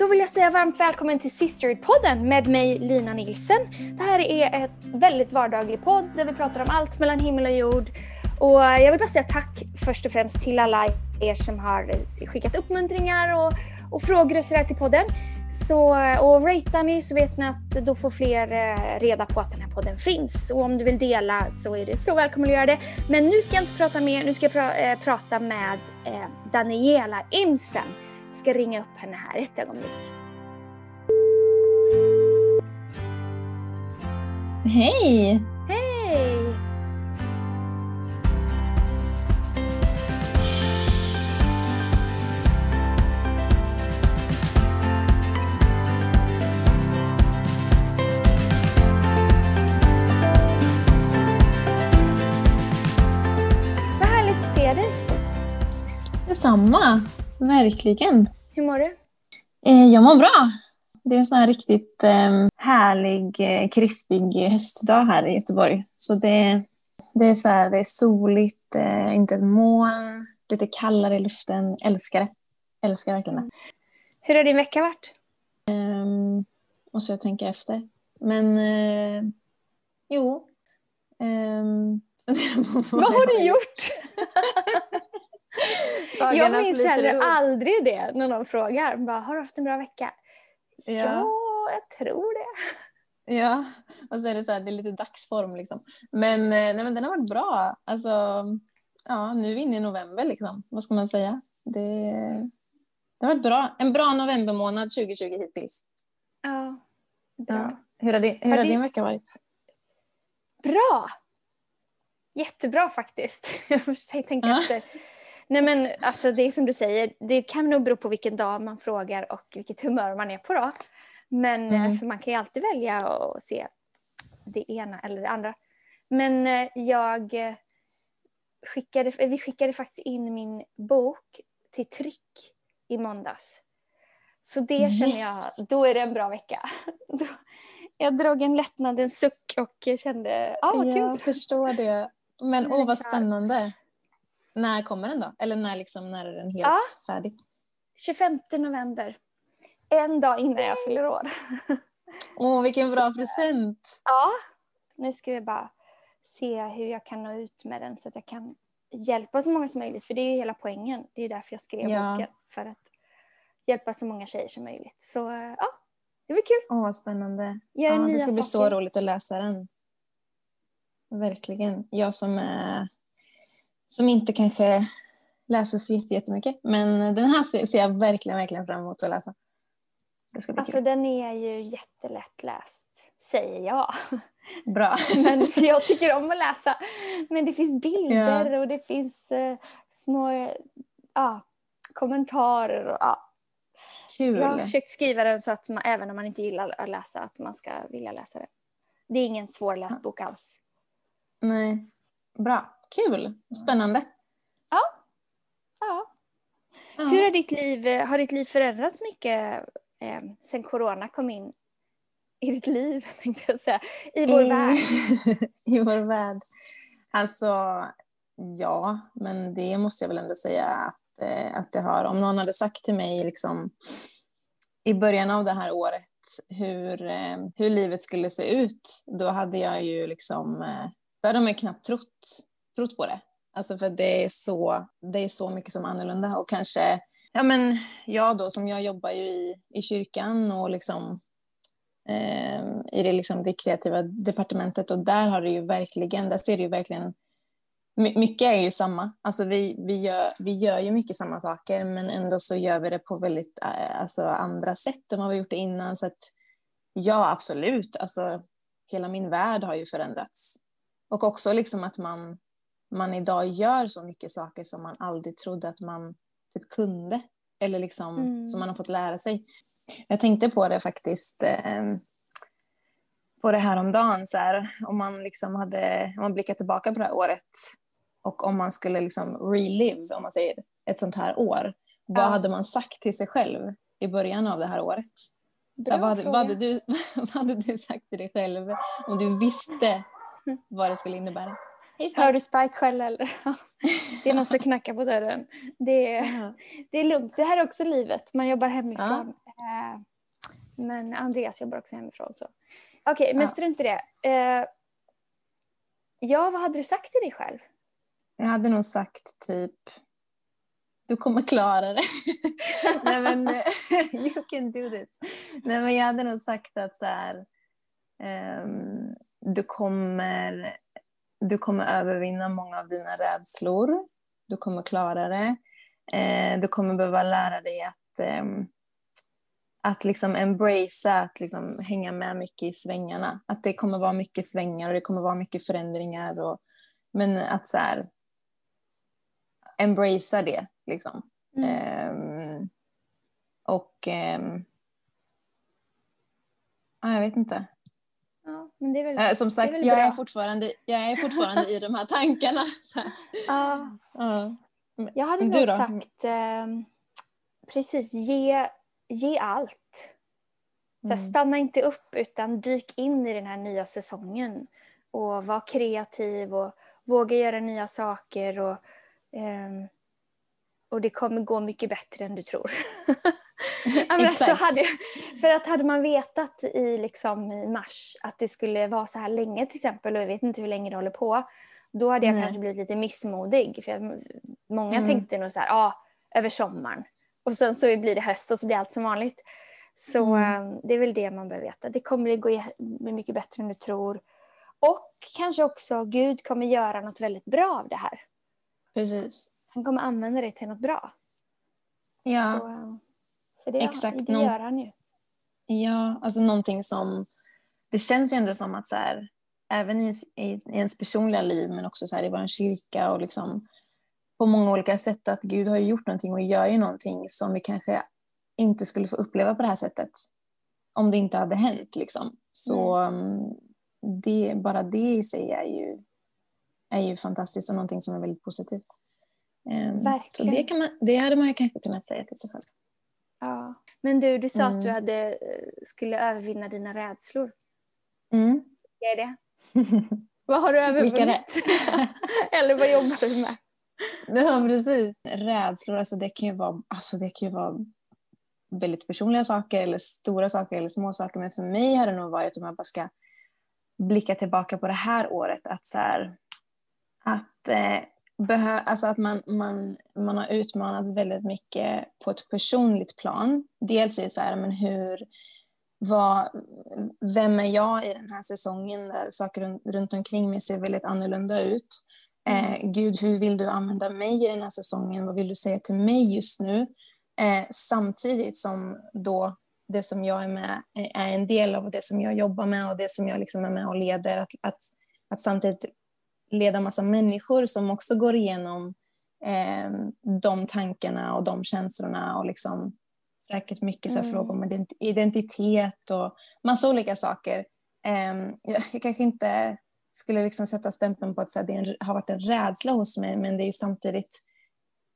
Då vill jag säga varmt välkommen till Sisterhood-podden med mig Lina Nilsen. Det här är ett väldigt vardaglig podd där vi pratar om allt mellan himmel och jord. Och jag vill bara säga tack först och främst till alla er som har skickat uppmuntringar och, och frågor och sådär till podden. Så, och ratea mig så vet ni att då får fler eh, reda på att den här podden finns. Och om du vill dela så är du så välkommen att göra det. Men nu ska jag inte prata mer, nu ska jag pra, äh, prata med äh, Daniela Imsen. Ska ringa upp henne här ett ögonblick. Hej! Hej! Detsamma, verkligen. Hur mår du? Eh, jag mår bra. Det är en sån här riktigt eh, härlig, eh, krispig höstdag här i Göteborg. Så det, det, är, så här, det är soligt, eh, inte ett moln, lite kallare i luften. Älskar det. Älskar verkligen det. Hur har din vecka varit? Um, måste jag tänka efter. Men eh, jo. ehm, Vad har du gjort? Jag minns heller ihop. aldrig det när någon frågar. Bara, har du haft en bra vecka? Ja, Ja. jag tror det. Ja, och så är det så här, det är lite dagsform liksom. Men, eh, nej, men den har varit bra. Alltså, ja, nu är vi inne i november liksom. Vad ska man säga? Det, det har varit bra. En bra novembermånad 2020 hittills. Ja, bra. Ja. Hur har, din, hur Har har din- din vecka varit? Bra! Jättebra faktiskt. Jag måste tänka Ja. efter. Nej men alltså det är som du säger, det kan nog bero på vilken dag man frågar och vilket humör man är på då. Men eh, Mm. för man kan ju alltid välja att se det ena eller det andra. Men eh, jag eh, skickade, vi skickade faktiskt in min bok till tryck i måndags. Så det känner Yes. jag, då är det en bra vecka. Jag drog en lättnadens suck och kände, ja vad kul. Jag förstår det. Men åh, vad den klar. spännande. När kommer den då? Eller när, liksom, när är den helt Ja. färdig? 25 november. En dag innan jag fyller år. Åh, vilken bra present! Ja, nu ska vi bara se hur jag kan nå ut med den så att jag kan hjälpa så många som möjligt. För det är ju hela poängen. Det är därför jag skrev Ja. boken. För att hjälpa så många tjejer som möjligt. Så eh, ja, det blir kul. Åh, vad spännande. Ja, det ska bli så saker. roligt att läsa den. Verkligen. Jag som, är, som inte kanske läser så jätte- jättemycket. Men den här ser, jag verkligen, verkligen fram emot att läsa. Det ska bli Alltså kul. den är ju jättelätt läst, säger jag. Bra. Men för jag tycker om att läsa. Men det finns bilder och det finns eh, små ja, kommentarer. Och, ja. Kul. Jag har försökt skriva den så att man, även om man inte gillar att läsa, att man ska vilja läsa den. Det är ingen svårläst bok alls. Nej. Bra. Kul. Spännande. Ja. Ja. Hur har ditt liv, eh, har ditt liv förändrats mycket eh, sen corona kom in i ditt liv, tänkte jag säga, i vår I, värld? I vår värld. Alltså, ja, men det måste jag väl ändå säga att, eh, att det har. Om någon hade sagt till mig liksom, i början av det här året hur, eh, hur livet skulle se ut, då hade jag ju liksom, eh, då hade man knappt trott, trott på det. Alltså för det är, så, det är så mycket som är annorlunda och kanske, ja men jag då som jag jobbar ju i, i kyrkan och liksom eh, i det, liksom, det kreativa departementet och där har det ju verkligen, där ser det ju verkligen my- mycket är ju samma. Alltså vi, vi, gör, vi gör ju mycket samma saker men ändå så gör vi det på väldigt eh, alltså, andra sätt än vad vi gjort det innan. Så att, ja, absolut. Alltså, hela min värld har ju förändrats. Och också liksom att man, man idag gör så mycket saker som man aldrig trodde att man typ kunde. Eller liksom Mm. som man har fått lära sig. Jag tänkte på det faktiskt eh, på det här om dagen så här, om man liksom hade, om man blickar tillbaka på det här året och om man skulle liksom relive, om man säger, ett sånt här år. Vad Ja. hade man sagt till sig själv i början av det här året? Så Bra här, vad, hade, vad, hade du, vad hade du sagt till dig själv om du visste vad det skulle innebära? Spike. Hör du Spike själv eller? det är någon som knackar på dörren. Det är, Jaha. det är lugnt. Det här är också livet. Man jobbar hemifrån. Eh, Men Andreas jobbar också hemifrån. så. Okej, men Ja. strunt i det. Eh, Ja, vad hade du sagt till dig själv? Jag hade nog sagt typ, du kommer klara det. Nej men, you can do this. Nej men jag hade nog sagt att så här, ehm, du, kommer, du kommer övervinna många av dina rädslor. Du kommer klara det. Eh, du kommer behöva lära dig att, ehm, att liksom embracea, att liksom hänga med mycket i svängarna. Att det kommer vara mycket svängar och det kommer vara mycket förändringar. Och, men att så här, embracea det liksom. Mm. Ehm, och ehm, ja, jag vet inte. Ja, men det är väl... Eh, som sagt, väl jag är, fortfarande, jag är fortfarande i de här tankarna. Ja, Ja. jag hade nog sagt ehm, precis, ge, ge allt. Så här, Mm. Stanna inte upp utan dyk in i den här nya säsongen. Och var kreativ och våga göra nya saker. Och, ehm, och det kommer gå mycket bättre än du tror. Alltså, hade, för att hade man vetat i, liksom, i mars att det skulle vara så här länge till exempel och jag vet inte hur länge det håller på. Då hade jag Nej. kanske blivit lite missmodig. För jag, många Mm. tänkte nog så här, ja, över sommaren. Och sen så blir det höst och så blir allt som vanligt. Så Mm. eh, det är väl det man behöver veta. Det kommer att gå bli mycket bättre än du tror. Och kanske också Gud kommer göra något väldigt bra av det här. Precis. Han kommer använda det till något bra. Ja. Så, för det, Exakt. det gör han ju. Ja, alltså någonting som... Det känns ju ändå som att så här, även i, i, i ens personliga liv men också så här i vår kyrka och liksom på många olika sätt att Gud har gjort någonting och gör ju någonting som vi kanske inte skulle få uppleva på det här sättet om det inte hade hänt. Liksom. Så um, det, bara det i sig är ju, är ju fantastiskt och någonting som är väldigt positivt. Så Verkligen. det, kan man, det hade man ju kanske kunnat säga till sig själv. Ja. Men du, du sa att Mm. du hade, eh, skulle övervinna dina rädslor. Mm. Är det? Vad har du övervunnit? Eller vad jobbar du med? Ja, precis. Rädslor, alltså det kan ju vara, alltså det kan ju vara väldigt personliga saker eller stora saker eller små saker. Men för mig har det nog varit, om jag bara ska blicka tillbaka på det här året, att så här, att, eh, behö, alltså att man, man, man har utmanats väldigt mycket på ett personligt plan. Dels är det så här, men hur, vad, vem är jag i den här säsongen där saker runt, runt omkring mig ser väldigt annorlunda ut. Eh, Gud, hur vill du använda mig i den här säsongen? Vad vill du säga till mig just nu? Eh, samtidigt som då det som jag är med eh, är en del av det som jag jobbar med och det som jag liksom är med och leder. Att, att, att samtidigt leda massa människor som också går igenom eh, de tankarna och de känslorna och liksom säkert mycket så Mm. frågor om ident- identitet och massa olika saker. Eh, jag, jag kanske inte skulle liksom sätta stämpeln på att här, det en, har varit en rädsla hos mig men det är samtidigt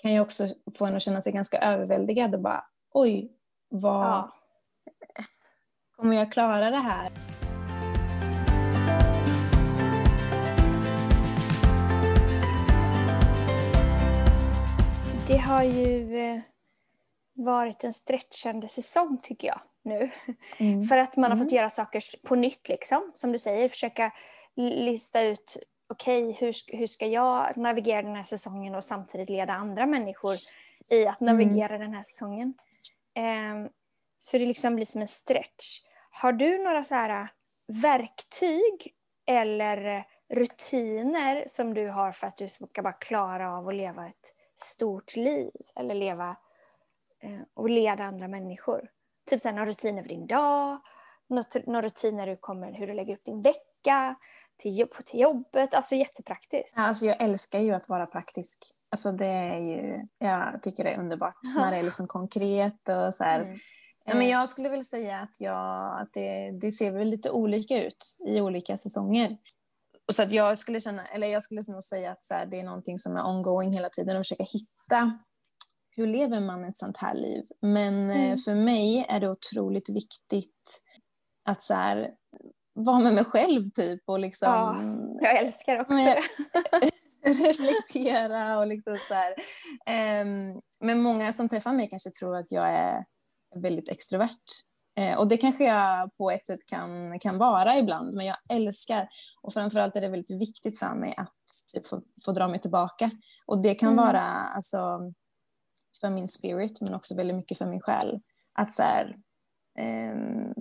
kan ju också få en att känna sig ganska överväldigad och bara oj, vad, Ja. kommer jag klara det här? Det har ju eh, varit en stretchande säsong tycker jag nu. För att man har Mm. fått göra saker på nytt liksom. Som du säger, försöka lista ut okej, hur, sk- hur ska jag navigera den här säsongen och samtidigt leda andra människor i att Mm. navigera den här säsongen. Ehm, så det liksom blir som en stretch. Har du några så här äh, verktyg eller rutiner som du har för att du ska bara klara av att leva ett stort liv eller leva eh, och leda andra människor? Typ så här, några rutiner för din dag, något, några rutiner hur, kommer, hur du lägger upp din vecka, till, jobb, till jobbet, alltså jättepraktiskt. Ja, Alltså jag älskar ju att vara praktisk. Alltså det är ju, jag tycker det är underbart Ja. när det är liksom konkret och så här. Mm. Ja, men jag skulle väl säga att, jag, att det, det ser väl lite olika ut i olika säsonger. Och så att jag skulle känna, eller jag skulle nog säga att så här, det är någonting som är ongoing hela tiden och försöka hitta hur lever man ett sånt här liv. Men eh, Mm. för mig är det otroligt viktigt att så här, vara med mig själv typ och liksom Jag älskar också Men det. reflektera och liksom så här. Ehm, men många som träffar mig kanske tror att jag är väldigt extrovert. Eh, och det kanske jag på ett sätt kan, kan vara ibland, men jag älskar och framförallt är det väldigt viktigt för mig att typ, få, få dra mig tillbaka. Och det kan Mm. vara alltså, för min spirit, men också väldigt mycket för min själ. Att så här, ehm,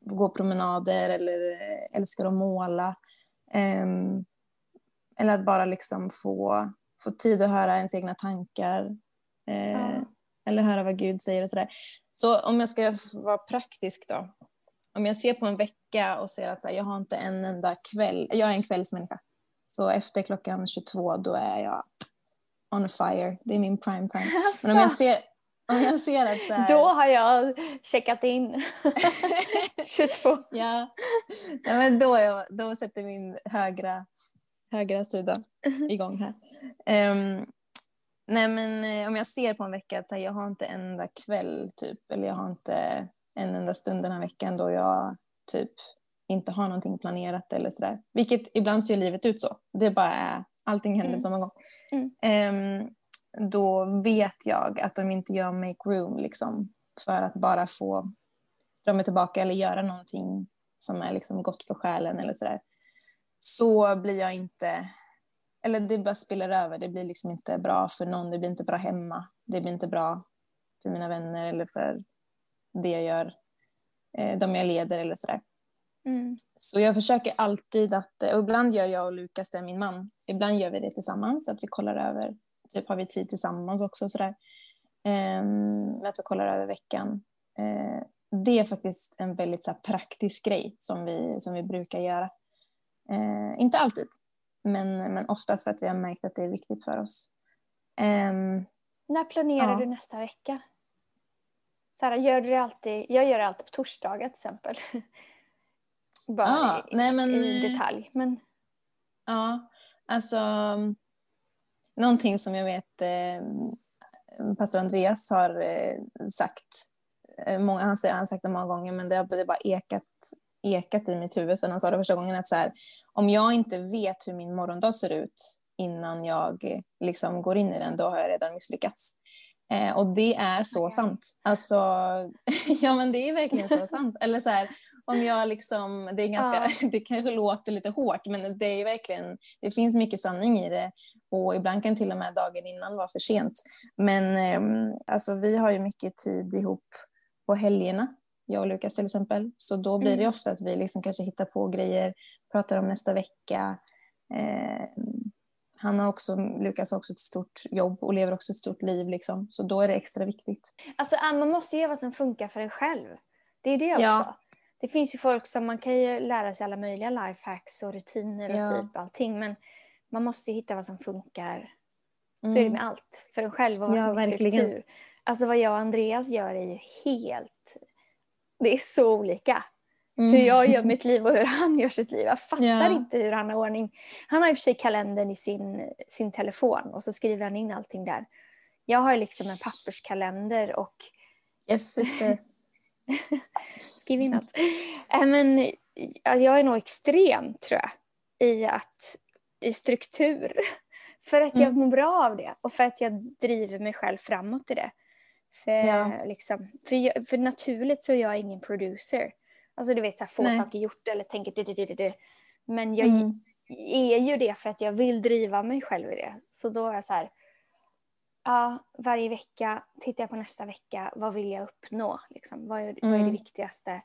gå promenader eller eh, älskar att måla. Ehm, eller att bara liksom få, få tid att höra ens egna tankar. Eh, Ja. Eller höra vad Gud säger och sådär. Så om jag ska vara praktisk då. Om jag ser på en vecka och ser att här, jag har inte en enda kväll. Jag är en kvällsmänniska. Så efter klockan 22 då är jag on fire. Det är min prime time. Men om jag ser, om jag ser att så här, då har jag checkat in 22. Ja, ja men då, jag, då sätter min högra, högra sida igång här. Ehm, nej men eh, om jag ser på en vecka att här, jag har inte en enda kväll typ, eller jag har inte en enda stund den här veckan då jag typ inte har någonting planerat eller sådär. Vilket ibland ser livet ut så. Det bara är, allting händer Mm. samma gång. Mm. Ehm, då vet jag att de inte gör make room liksom, för att bara få dra mig tillbaka eller göra någonting som är liksom gott för själen eller sådär. Så blir jag inte, eller det bara spiller över. Det blir liksom inte bra för någon. Det blir inte bra hemma. Det blir inte bra för mina vänner eller för det jag gör, eh, de jag leder eller sådär. Mm. Så jag försöker alltid att, och ibland gör jag och Lukas det, min man, ibland gör vi det tillsammans, att vi kollar över, typ har vi tid tillsammans också sådär. Ehm, att vi kollar över veckan. Eh, det är faktiskt en väldigt så här, praktisk grej som vi, som vi brukar göra. Eh, inte alltid, men, men oftast för att vi har märkt att det är viktigt för oss. Ehm, När planerar Ja. du nästa vecka? Sara, gör du det alltid? Jag gör det alltid på torsdagar till exempel. Bara Ja, i, nej, men- i detalj. Men Ja, alltså någonting som jag vet eh, pastor Andreas har eh, sagt, eh, många, han, säger, han har sagt det många gånger men det har det har bara ekat, ekat i mitt huvud sen han sa det första gången att så här, om jag inte vet hur min morgondag ser ut innan jag eh, liksom går in i den, då har jag redan misslyckats. Eh, och det är så Ja. sant. Alltså, ja men det är verkligen så sant. Eller så här, om jag liksom, det är ganska, det kanske låter lite hårt, men det är verkligen, det finns mycket sanning i det. Och ibland kan till och med dagen innan vara för sent. Men eh, alltså, vi har ju mycket tid ihop på helgerna, jag och Lukas till exempel. Så då blir det Mm. ofta att vi liksom kanske hittar på grejer, pratar om nästa vecka. Eh, han har också, Lukas har också ett stort jobb och lever också ett stort liv. Liksom. Så då är det extra viktigt. alltså, man måste göra vad som funkar för en själv. Det är det också. Ja. Det finns ju folk som man kan ju lära sig alla möjliga lifehacks och rutiner och Ja. typ allting. Men man måste ju hitta vad som funkar. Så Mm. är det med allt. För en själv och vad Ja, som är verkligen. struktur. Alltså vad jag och Andreas gör är ju helt... Det är så olika. Mm. hur jag gör mitt liv och hur han gör sitt liv. Jag fattar Ja. inte hur han har ordning. Han har i och för sig kalendern i sin, sin telefon och så skriver han in allting där. Jag har liksom en papperskalender och Yes sister. skriver in allt. Äh, men, ja, jag är nog extrem tror jag i, att, i struktur. För att jag Mm. mår bra av det och för att jag driver mig själv framåt i det. För, Ja. liksom, för, för naturligt så är jag ingen producer. Alltså du vet, så här, få Nej. saker gjort eller tänker du, du, du, du. Men jag Mm. är ju det för att jag vill driva mig själv i det. Så då är jag så här, ja, varje vecka tittar jag på nästa vecka, vad vill jag uppnå? Liksom? Vad, är, vad är det Mm. viktigaste?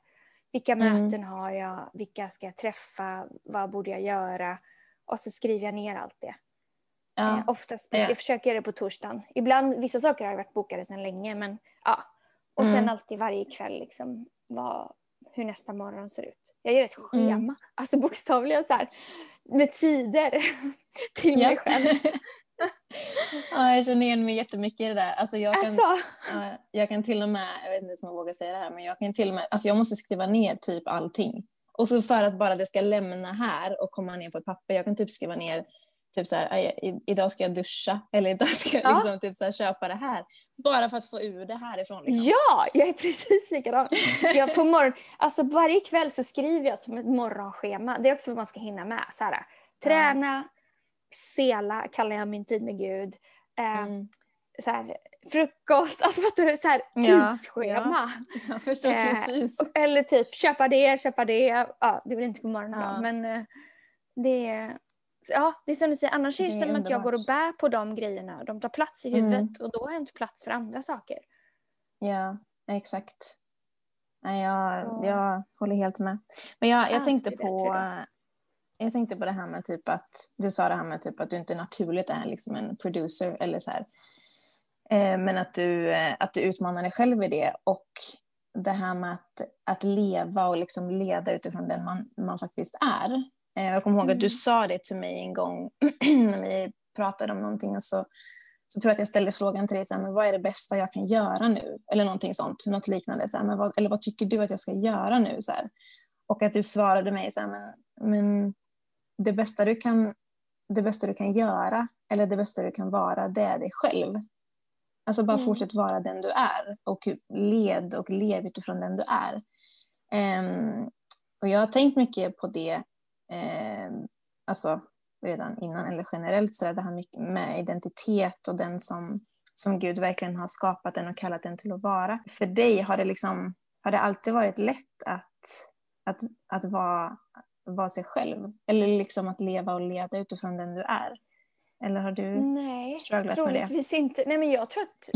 Vilka Mm. möten har jag? Vilka ska jag träffa? Vad borde jag göra? Och så skriver jag ner allt det. Eh, Ja. oftast, Ja. jag försöker göra det på torsdagen. Ibland, vissa saker har varit bokade sedan länge, men ja. Och sen Mm. alltid varje kväll liksom, vad, hur nästa morgon ser ut. Jag gör ett Mm. schema, alltså bokstavligen så här, med tider till mig själv. ja, jag känner igen mig jättemycket i det där. Alltså jag, kan, Alltså, ja, jag kan till och med, jag vet inte om jag vågar säga det här, men jag kan till och med, alltså jag måste skriva ner typ allting. Och så för att bara det ska lämna här och komma ner på ett papper, jag kan typ skriva ner typ så här, "Aj, i- idag ska jag duscha eller idag ska jag Ja. liksom typ så här, köpa det här. Bara för att få ur det härifrån. Liksom. ja, jag är precis likadan. Jag på morgon, alltså varje kväll så skriver jag som ett morgonschema. Det är också vad man ska hinna med. Så här, Träna, sela kallar jag min tid med Gud. Eh, mm. så här, frukost, alltså fattar du? Så här, tidsschema. Ja, jag förstår eh, precis. Eller typ köpa det, köpa det. Ja, det väl inte på morgonen ja. då, men eh, det är Ja, det är som du säger, annars är det, som att jag går och bär på de grejerna. De tar plats i huvudet mm. och då har jag inte plats för andra saker. Ja, exakt. Nej, jag, jag håller helt med. Men jag, jag tänkte på jag tänkte på det här med typ att du sa det här med typ att du inte naturligt är liksom en producer eller så här. Eh, men att du, eh, att du utmanar dig själv i det och det här med att, att leva och liksom leda utifrån den man, man faktiskt är. Eh, jag kommer ihåg att du mm. sa det till mig en gång när vi pratade om någonting och så, så tror jag att jag ställde frågan till dig, så här, men vad är det bästa jag kan göra nu? Eller någonting sånt, något liknande. Så här, men vad, eller vad tycker du att jag ska göra nu? Så här. Och att du svarade mig så här, men, men det bästa du kan det bästa du kan göra eller det bästa du kan vara, det är dig själv. Alltså bara mm. fortsätt vara den du är och led och lev utifrån den du är. Um, och jag har tänkt mycket på det, um, alltså redan innan eller generellt så det här med identitet och den som, som Gud verkligen har skapat den och kallat den till att vara. För dig har det liksom, har det alltid varit lätt att, att, att vara vara sig själv? Eller liksom att leva och leda utifrån den du är? Eller har du Nej, strugglat med det? Nej, inte. Nej, men jag tror att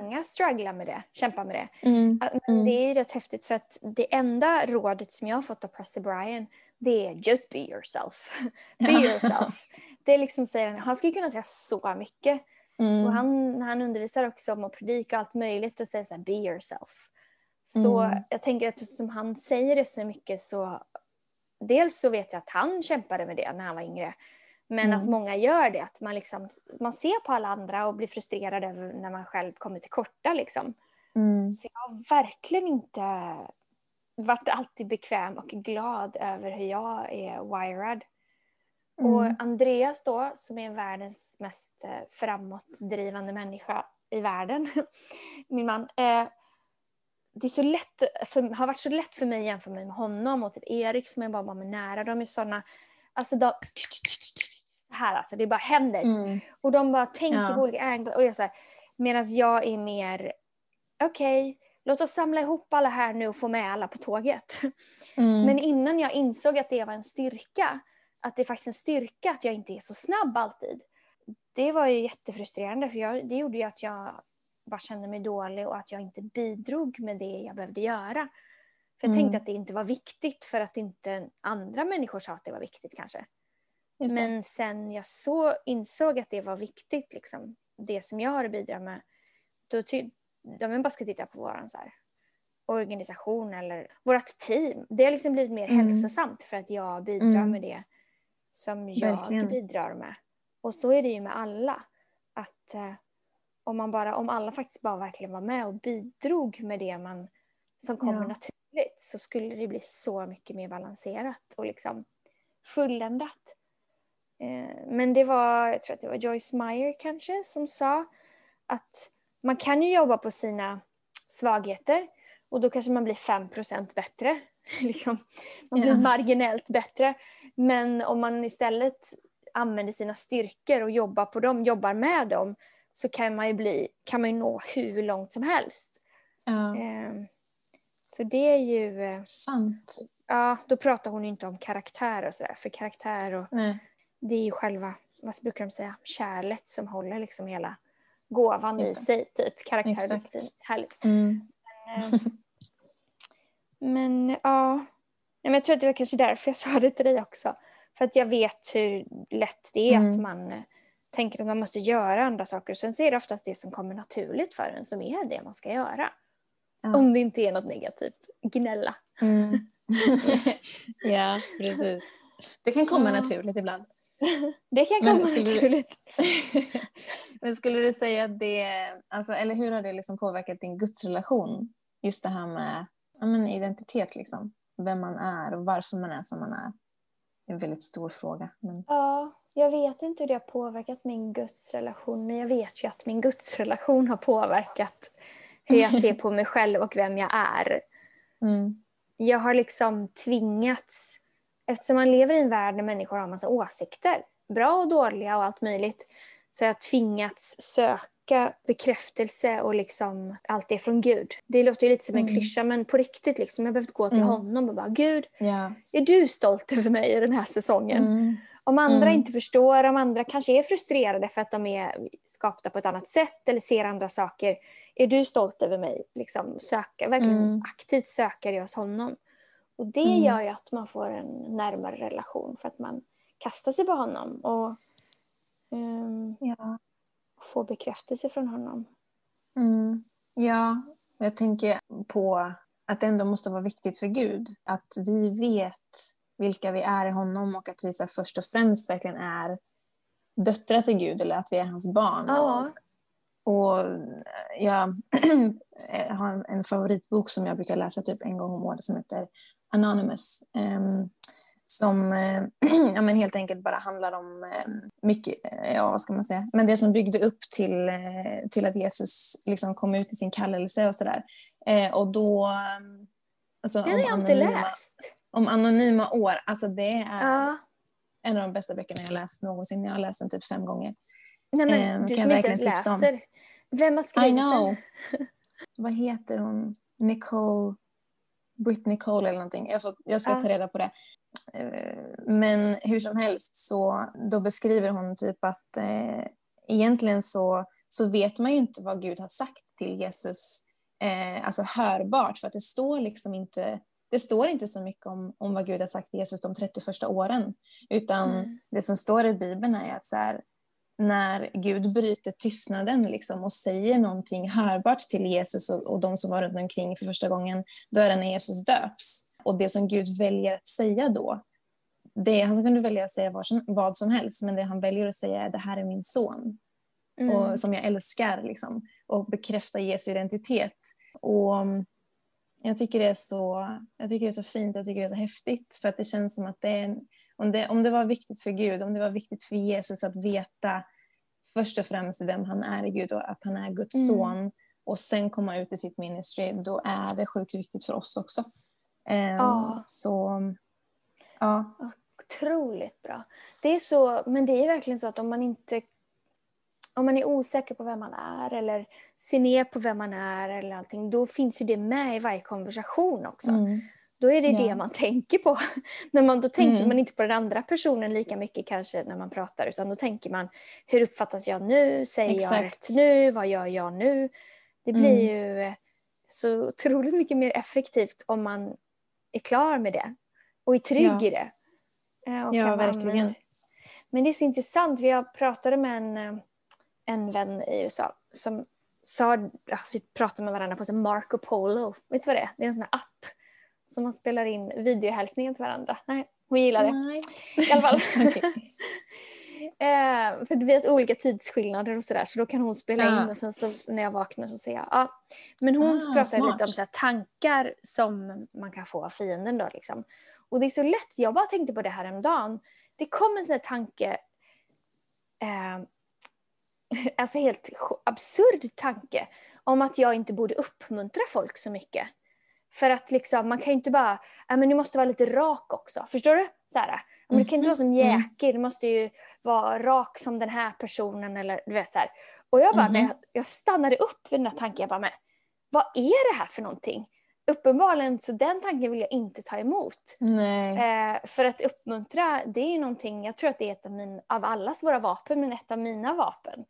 många strugglar med det, kämpar med det. Mm. Men mm. det är rätt häftigt för att det enda rådet som jag har fått av Preston Brian det är just be yourself. be yourself. Det är liksom, säger han, han skulle kunna säga så mycket. Mm. Och han, han undervisar också om att predika allt möjligt och säger så här, be yourself. Så mm. jag tänker att som han säger det så mycket så dels så vet jag att han kämpade med det när han var yngre. Men mm. att många gör det, att man, liksom, man ser på alla andra och blir frustrerad när man själv kommer till korta. Liksom. Mm. Så jag har verkligen inte varit alltid bekväm och glad över hur jag är wired. Mm. Och Andreas då, som är världens mest eh, framåtdrivande människa i världen, min man, eh, det är så lätt för, har varit så lätt för mig att jämföra mig med honom och typ Erik som är bara, bara nära. De är sådana, alltså de, här alltså, det bara händer. Mm. Och de bara tänker ja. på olika änglar. Och jag så här, medan jag är mer, okej, okay, låt oss samla ihop alla här nu och få med alla på tåget. Mm. Men innan jag insåg att det var en styrka, att det är faktiskt en styrka att jag inte är så snabb alltid. Det var ju jättefrustrerande för jag, det gjorde ju att jag bara kände mig dålig och att jag inte bidrog med det jag behövde göra. För jag mm. tänkte att det inte var viktigt för att inte andra människor sa att det var viktigt kanske. Men sen jag så insåg att det var viktigt, liksom, det som jag har att bidra med, då ty- jag bara ska titta på vår så här, organisation eller vårt team, det har liksom blivit mer mm. hälsosamt för att jag bidrar mm. med det som jag Verkligen. bidrar med. Och så är det ju med alla. Att eh, om, man bara, om alla faktiskt bara verkligen var med och bidrog med det man, som kommer ja. naturligt så skulle det bli så mycket mer balanserat och liksom fulländat. Eh, men det var, jag tror att det var Joyce Meyer kanske som sa att man kan ju jobba på sina svagheter och då kanske man blir 5% bättre. liksom. Man blir yeah. marginellt bättre. Men om man istället använder sina styrkor och jobbar på dem, jobbar med dem så kan man ju bli, kan man ju nå hur långt som helst. Eh, så det är ju... Eh, Sant. Ja, då pratar hon ju inte om karaktär och sådär, för karaktär och Nej. det är ju själva, vad brukar de säga, kärlet som håller liksom hela gåvan i sig, typ. Karaktär och disciplin. Härligt. Mm. Men, eh, men ja, men jag tror att det var kanske därför jag sa det till dig också. För att jag vet hur lätt det är mm. att man eh, tänker att man måste göra andra saker. Sen så är det oftast det som kommer naturligt för en som är det man ska göra. Ja. Om det inte är något negativt. Gnälla. Mm. ja, precis. Det kan komma naturligt ibland. Det kan komma men naturligt. Du, men skulle du säga att det, alltså, eller hur har det liksom påverkat din gudsrelation? Just det här med ja, men identitet, liksom. vem man är och varför man är som man är. Det är en väldigt stor fråga. Men... Ja, jag vet inte hur det har påverkat min gudsrelation men jag vet ju att min gudsrelation har påverkat hur jag ser på mig själv och vem jag är. Mm. Jag har liksom tvingats eftersom man lever i en värld där människor har massa åsikter, bra och dåliga och allt möjligt, så har jag tvingats söka bekräftelse och liksom allt det från Gud. Det låter ju lite som en mm. klyscha men på riktigt liksom, jag behövt gå till mm. honom och bara Gud, yeah. är du stolt över mig i den här säsongen? Mm. Om andra mm. inte förstår, om andra kanske är frustrerade för att de är skapta på ett annat sätt eller ser andra saker. Är du stolt över mig? Liksom, söka, verkligen mm. aktivt söker jag hos honom. Och det mm. gör ju att man får en närmare relation för att man kastar sig på honom och um, ja. får bekräftelse från honom. Mm. Ja, jag tänker på att det ändå måste vara viktigt för Gud att vi vet vilka vi är i honom och att vi så först och främst verkligen är döttrar till Gud eller att vi är hans barn. Ja. Och, och jag har en favoritbok som jag brukar läsa typ en gång om året som heter Anonymous. Um, som eh, ja, men helt enkelt bara handlar om eh, mycket, eh, ja vad ska man säga, men det som byggde upp till, till att Jesus liksom kom ut i sin kallelse och sådär. Och då... Alltså, Den har jag inte läst om anonyma år. Alltså det är ja. en av de bästa böckerna jag läst någonsin. Jag har läst den typ fem gånger. Nej, men, eh, du som inte ens läser. Vem har skrivit den? Vad heter hon? Nicole... Britney Cole eller någonting. Jag, får, jag ska ta reda på det. Eh, men hur som helst så då beskriver hon typ att eh, egentligen så, så vet man ju inte vad Gud har sagt till Jesus eh, alltså hörbart för att det står liksom inte det står inte så mycket om, om vad Gud har sagt till Jesus de 30 första åren. Utan mm. det som står i Bibeln är att så här, när Gud bryter tystnaden liksom och säger någonting hörbart till Jesus och, och de som var runt omkring för första gången, då är det när Jesus döps. Och det som Gud väljer att säga då, det, han kunde välja att säga vad som, vad som helst, men det han väljer att säga är det här är min son. Mm. Och, som jag älskar liksom, och bekräfta Jesu identitet. Och jag tycker, det är så, jag tycker det är så fint, jag tycker det är så häftigt för att det känns som att det är, om det, om det var viktigt för Gud, om det var viktigt för Jesus att veta först och främst vem han är Gud och att han är Guds mm. son och sen komma ut i sitt ministry, då är det sjukt viktigt för oss också. Um, ja. Så, ja. Otroligt bra. Det är så, men det är verkligen så att om man inte om man är osäker på vem man är eller ser ner på vem man är eller allting, då finns ju det med i varje konversation också. Mm. Då är det ja. det man tänker på. när man, då tänker mm. man inte på den andra personen lika mycket kanske när man pratar utan då tänker man hur uppfattas jag nu? Säger Exakt. jag rätt nu? Vad gör jag nu? Det blir mm. ju så otroligt mycket mer effektivt om man är klar med det och är trygg ja. i det. Eh, och ja, verkligen. Men det är så intressant. Vi pratade med en eh, en vän i USA som sa, vi pratade med varandra på så Marco Polo, vet du vad det är? Det är en sån här app som man spelar in videohälsningar till varandra. Nej, hon gillar det. Nej. I alla fall. eh, för vi har olika tidsskillnader och sådär så då kan hon spela ja. in och sen så när jag vaknar så säger jag ja. Men hon ah, pratar smart. lite om så tankar som man kan få av fienden då liksom. Och det är så lätt, jag bara tänkte på det här en dag. Det kom en sån här tanke eh, alltså helt absurd tanke om att jag inte borde uppmuntra folk så mycket. För att liksom, man kan ju inte bara, ja men du måste vara lite rak också, förstår du? Så här, men du kan inte vara som mhm. jäkig, du måste ju vara rak som den här personen eller du vet så här. Och jag bara, mm. jag, jag stannade upp vid den här tanken, jag bara, men vad är det här för någonting? Uppenbarligen så den tanken vill jag inte ta emot. Eh, för att uppmuntra, det är någonting, jag tror att det är ett av, min, av allas våra vapen, men ett av mina vapen.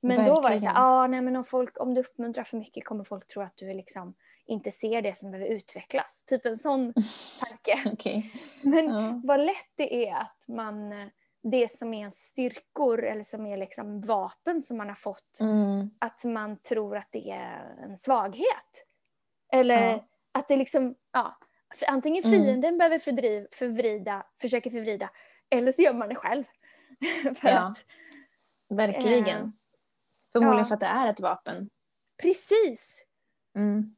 Men Verkligen. då var det så här, ah, nej, men om, folk, om du uppmuntrar för mycket kommer folk tro att du liksom inte ser det som behöver utvecklas. Typ en sån tanke. okay. Men ja. vad lätt det är att man, det som är ens styrkor eller som är liksom vapen som man har fått, mm. att man tror att det är en svaghet. Eller ja. att det liksom, ja, antingen mm. fienden mm. behöver fördriv, förvrida, försöker förvrida, eller så gör man det själv. för ja. att, Verkligen. Eh, Förmodligen ja. för att det är ett vapen. Precis. Mm.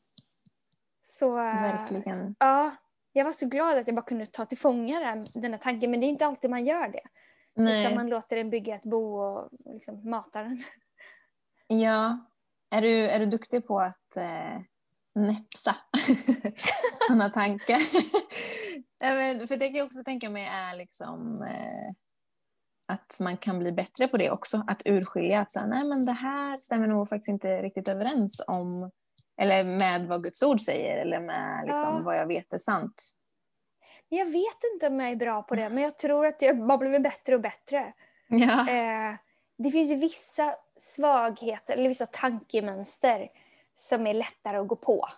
Så, Verkligen. Ja, jag var så glad att jag bara kunde ta till fånga den, den här tanken, men det är inte alltid man gör det. Nej. Utan man låter den bygga ett bo och liksom matar den. Ja. Är du, är du duktig på att eh, näpsa sådana tankar? För det kan jag också tänka mig är liksom eh, att man kan bli bättre på det också. Att urskilja att här, nej men det här stämmer nog faktiskt inte riktigt överens om eller med vad Guds ord säger eller med liksom, ja. vad jag vet är sant. Jag vet inte om jag är bra på det, men jag tror att jag har blivit bättre och bättre. Ja. Eh, det finns ju vissa svagheter, eller vissa tankemönster som är lättare att gå på.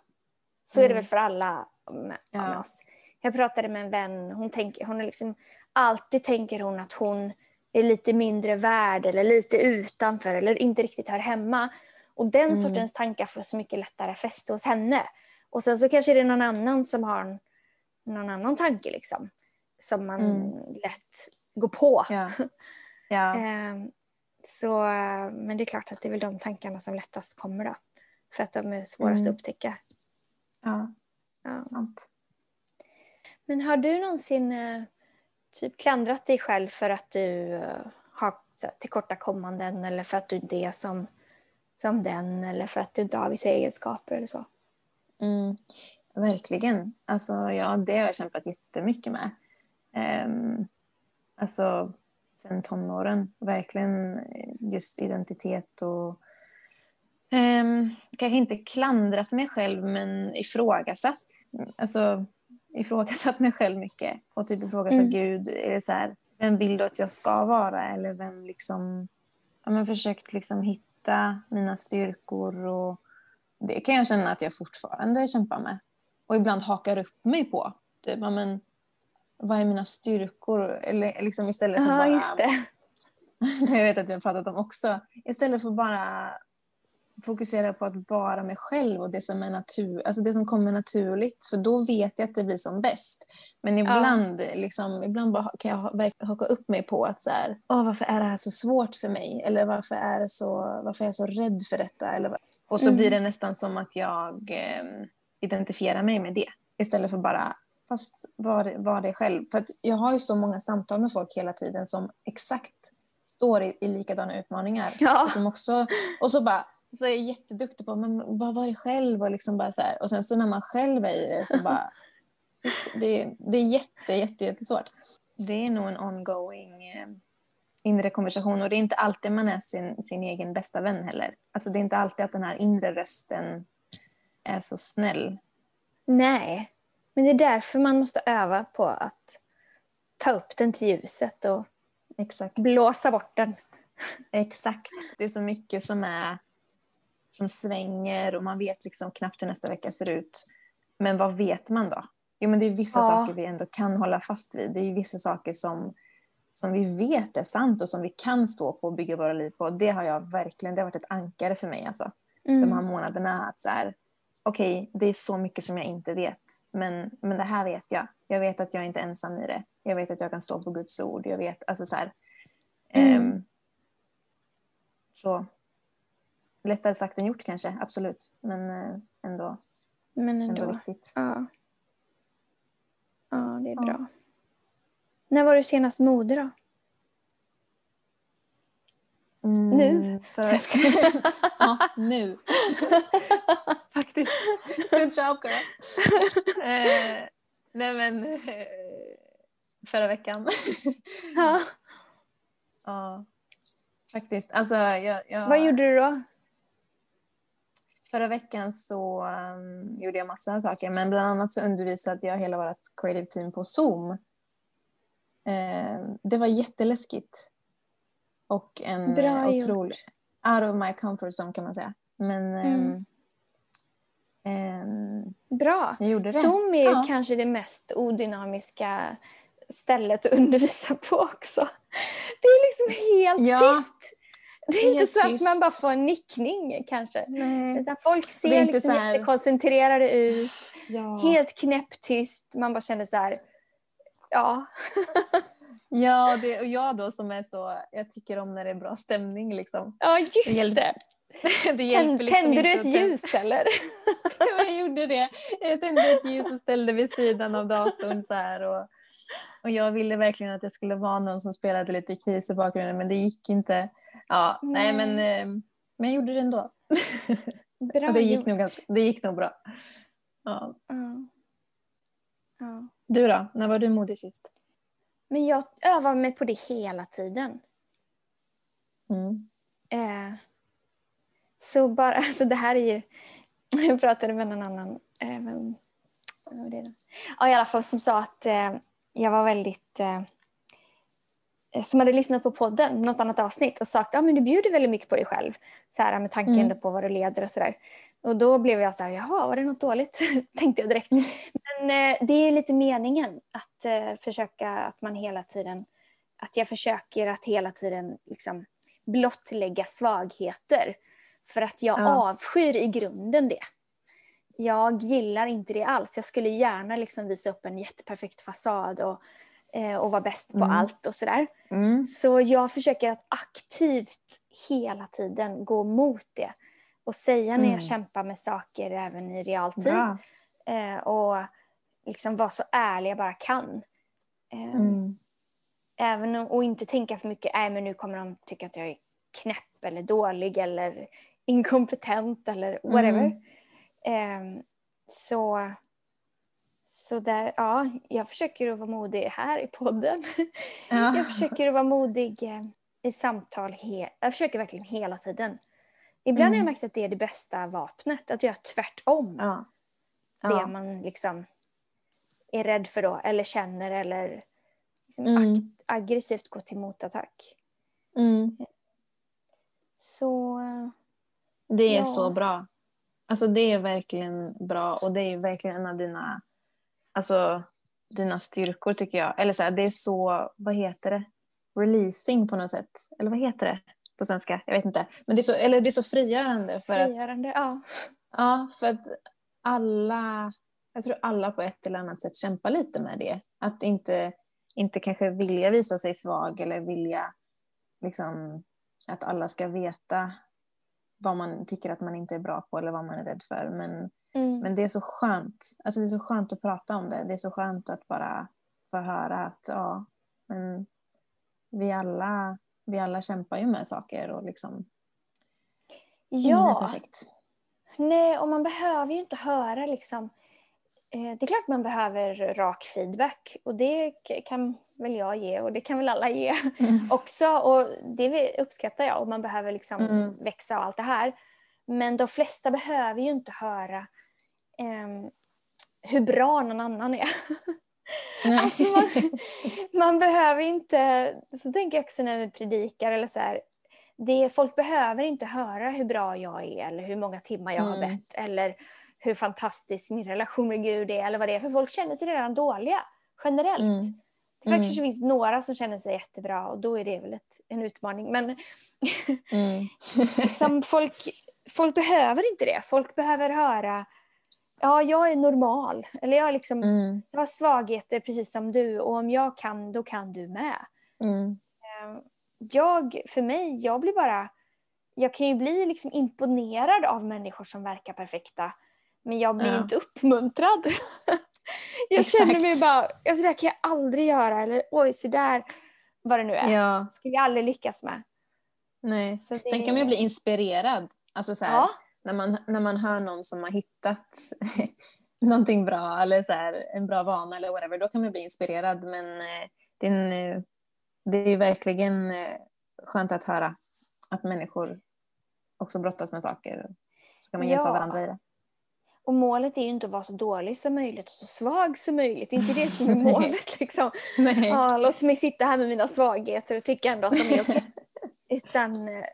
Så mm. är det väl mm. för alla med, ja. med oss. Jag pratade med en vän, hon, tänker, hon är liksom, alltid tänker hon att hon är lite mindre värd eller lite utanför eller inte riktigt hör hemma. Och den mm. sortens tankar får så mycket lättare fäste hos henne. Och sen så kanske det är någon annan som har någon annan tanke liksom. Som man mm. lätt går på. Ja. Ja. Ehm, så, men det är klart att det är väl de tankarna som lättast kommer då. För att de är svårast mm. att upptäcka. Ja, ja. sant. Men har du någonsin eh, typ klandrat dig själv för att du eh, har tillkortakommanden eller för att du inte är som, som den eller för att du inte har vissa egenskaper eller så? Mm, verkligen. Alltså, ja, det har jag kämpat jättemycket med. Um, alltså, sen tonåren. Verkligen just identitet och um, kanske inte klandrat mig själv men ifrågasatt. Alltså ifrågasatt mig själv mycket och typ ifrågasatt mm. Gud. Är det så här, vem vill du att jag ska vara? Eller vem liksom... Ja, men försökt liksom hitta mina styrkor och det kan jag känna att jag fortfarande kämpar med. Och ibland hakar upp mig på. Typ, men, vad är mina styrkor? Eller liksom istället för ja, bara... Just det. jag vet att vi har pratat om också. Istället för bara fokusera på att vara mig själv och det som, är natur, alltså det som kommer naturligt. För då vet jag att det blir som bäst. Men ibland, ja. liksom, ibland kan jag haka upp mig på att så här, Åh, varför är det här så svårt för mig? Eller varför är, så, varför är jag så rädd för detta? Eller, och så mm. blir det nästan som att jag eh, identifierar mig med det. Istället för bara fast var, var det själv. För jag har ju så många samtal med folk hela tiden som exakt står i, i likadana utmaningar. Ja. Och, som också, och så bara, så är jag jätteduktig på men vad var det själv och liksom bara så här. Och sen så när man själv är i det så bara det, det är jätte, jätte, jättesvårt. Det är nog en ongoing eh, inre konversation och det är inte alltid man är sin, sin egen bästa vän heller. Alltså det är inte alltid att den här inre rösten är så snäll. Nej, men det är därför man måste öva på att ta upp den till ljuset och Exakt. blåsa bort den. Exakt. Det är så mycket som är som svänger och man vet liksom knappt hur nästa vecka ser ut. Men vad vet man då? Jo, men det är vissa ja. saker vi ändå kan hålla fast vid. Det är vissa saker som, som vi vet är sant och som vi kan stå på och bygga våra liv på. Det har jag verkligen, det har varit ett ankare för mig alltså. Mm. De här månaderna att så här, okej, okay, det är så mycket som jag inte vet. Men, men det här vet jag. Jag vet att jag inte är ensam i det. Jag vet att jag kan stå på Guds ord. Jag vet, alltså så här. Mm. Um, så lättare sagt än gjort kanske, absolut. Men eh, ändå, Men ändå. ändå viktigt. Ja. ja, det är bra. När var du senast modig då? Mm, nu? För... ja, nu. Faktiskt. Good job girl. eh, nej men, eh, förra veckan. ja. Ja, faktiskt. Alltså, jag, jag... Vad gjorde du då? Förra veckan så um, gjorde jag massa saker, men bland annat så undervisade jag hela vårt creative team på Zoom. Uh, det var jätteläskigt. Och en Bra otrolig... Out of my comfort zone kan man säga. Men mm. um, Bra. Jag gjorde det. Zoom är ja. kanske det mest odynamiska stället att undervisa på också. Det är liksom helt ja. tyst. Det är inte så tyst. att man bara får en nickning kanske. Nej. Utan folk ser liksom här... jättekoncentrerade ut. Ja. Helt knäpptyst. Man bara känner så här, ja. ja, det, och jag då som är så, jag tycker om när det är bra stämning liksom. Ja, just det. Hjälper, det hjälper liksom Tände du ett ljus eller? jag gjorde det. Jag tände ett ljus och ställde vid sidan av datorn så här. Och, och jag ville verkligen att det skulle vara någon som spelade lite keys i bakgrunden men det gick inte. Ja, nej, men, eh, men jag gjorde det ändå. Bra det, gick nog ganska, det gick nog bra. Ja. ja. ja. Du då? När var du modig sist? Men jag övar mig på det hela tiden. Mm. Eh, så bara, alltså det här är ju... Jag pratade med en annan... Eh, vem, vem var det då? Ja, i alla fall som sa att eh, jag var väldigt... Eh, som hade lyssnat på podden, något annat avsnitt och sagt att ah, du bjuder väldigt mycket på dig själv. Så här, med tanken Mm. på vad du leder och sådär. Och då blev jag så här, jaha, var det något dåligt? Tänkte jag direkt. Men eh, det är lite meningen att eh, försöka att man hela tiden, att jag försöker att hela tiden liksom blottlägga svagheter. För att jag Ja. avskyr i grunden det. Jag gillar inte det alls. Jag skulle gärna liksom visa upp en jätteperfekt fasad och, och vara bäst på Mm. allt och sådär. Mm. Så jag försöker att aktivt hela tiden gå mot det. Och säga när Mm. jag kämpar med saker även i realtid. Eh, och liksom vara så ärlig jag bara kan. Eh, Mm. även om, och inte tänka för mycket, nej men nu kommer de tycka att jag är knäpp eller dålig eller inkompetent eller whatever. Mm. Eh, så, så där, ja, jag försöker att vara modig här i podden. Ja. Jag försöker att vara modig eh, i samtal. Jag försöker verkligen hela tiden. Ibland har jag Mm. märkt att det är det bästa vapnet, att göra tvärtom. Ja. Det Ja. man liksom är rädd för då, eller känner eller liksom Mm. aggressivt gå till motattack. Mm. Så Det är Ja. så bra. Alltså det är verkligen bra och det är verkligen en av dina, alltså, dina styrkor tycker jag. Eller så här, det är så, vad heter det? Releasing på något sätt. Eller vad heter det på svenska? Jag vet inte. Men det är så, eller det är så frigörande för att, frigörande, ja. ja, för att alla, jag tror alla på ett eller annat sätt kämpar lite med det. Att inte, inte kanske vilja visa sig svag eller vilja liksom, att alla ska veta vad man tycker att man inte är bra på eller vad man är rädd för. Men, Mm. men det är så skönt. Alltså det är så skönt att prata om det. Det är så skönt att bara få höra att ja, men vi alla, vi alla kämpar ju med saker och liksom ja, perfekt. nej, och man behöver ju inte höra liksom. Eh, det är klart man behöver rak feedback och det kan väl jag ge och det kan väl alla ge. Mm. också och det uppskattar jag och man behöver liksom Mm. växa och allt det här. Men de flesta behöver ju inte höra ehm, hur bra någon annan är. Alltså man, man behöver inte, så tänker jag också när vi predikar eller så här, det, folk behöver inte höra hur bra jag är eller hur många timmar jag har Mm. bett eller hur fantastisk min relation med Gud är eller vad det är. För folk känner sig redan dåliga generellt. Mm. Det kanske finns några som känner sig jättebra och då är det väl ett, en utmaning. Men Mm. liksom folk, folk behöver inte det. Folk behöver höra ja, jag är normal. Eller jag, liksom, Mm. jag har svagheter precis som du och om jag kan, då kan du med. Mm. Jag, för mig, jag blir bara... Jag kan ju bli liksom imponerad av människor som verkar perfekta. Men jag blir Ja. inte uppmuntrad. jag Exakt. känner mig bara, alltså det här kan jag aldrig göra. Eller oj, så där vad det nu är. Ja, ska vi aldrig lyckas med. nej. Så det- Sen kan man ju bli inspirerad. Alltså så här, Ja, när, man, när man hör någon som har hittat någonting bra eller så här, en bra vana eller whatever, då kan man bli inspirerad. Men eh, det, är en, eh, det är verkligen eh, skönt att höra att människor också brottas med saker. Så kan man hjälpa Ja. varandra i det. Och målet är ju inte att vara så dålig som möjligt och så svag som möjligt. Det är inte det som är målet. Liksom. Ja, låt mig sitta här med mina svagheter och tycka ändå att de är okej. Utan eh,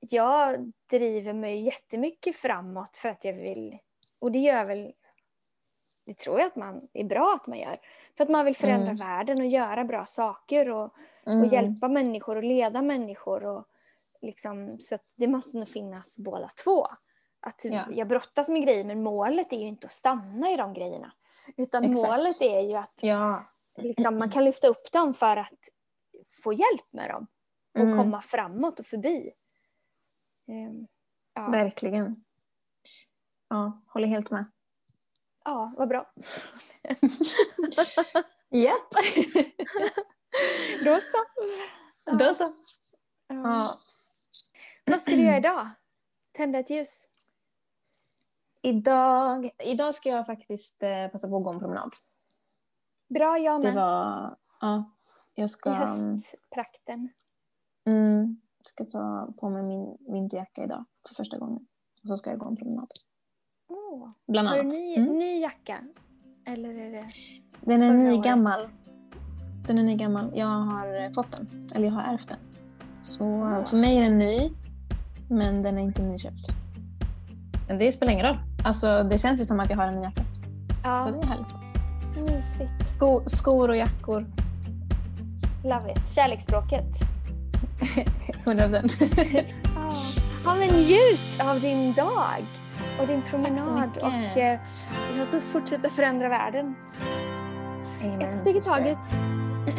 jag driver mig jättemycket framåt för att jag vill, och det gör väl, det tror jag att man är bra att man gör, för att man vill förändra Mm. världen och göra bra saker och, Mm. och hjälpa människor och leda människor. Och liksom, så det måste nog finnas båda två. Att Ja. Jag brottas med grejer men målet är ju inte att stanna i de grejerna. Utan Exakt. målet är ju att Ja. liksom, man kan lyfta upp dem för att få hjälp med dem och Mm. komma framåt och förbi. Ehm, ja. Verkligen. Ja, håller helt med. ja, vad bra. Japp. Då så. Då så. Ja. Vad ska du göra idag? Tända ett ljus? Idag, idag ska jag faktiskt eh, passa på att gå en promenad. Bra, jag med. Det var, ja, jag ska, I höstprakten. mm, ska ta på mig min vinterjacka idag för första gången. Och så ska jag gå en promenad. Oh. Bland Har du annat. ny, Mm. ny jacka? Eller är det Den är nygammal. Den är nygammal. Jag har eh, fått den. Eller jag har ärvt den. Så Åh. för mig är den ny. Men den är inte nyköpt. Men det spelar ingen roll. Alltså, det känns ju som att jag har en ny jacka. Så Ja, det är härligt. mysigt. Sko, skor och jackor. Love it. Kärleksspråket. 100 procent. Ja. ja, men njut av din dag och din promenad. Och eh, låt oss fortsätta förändra världen. Ett steg i taget.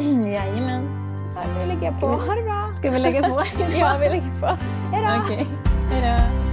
Jajamän. Ja, nu lägger jag på. Ska vi- Ha det bra. Ska vi lägga på? Ja, vi lägger på. Hej då. Okej. Hej då.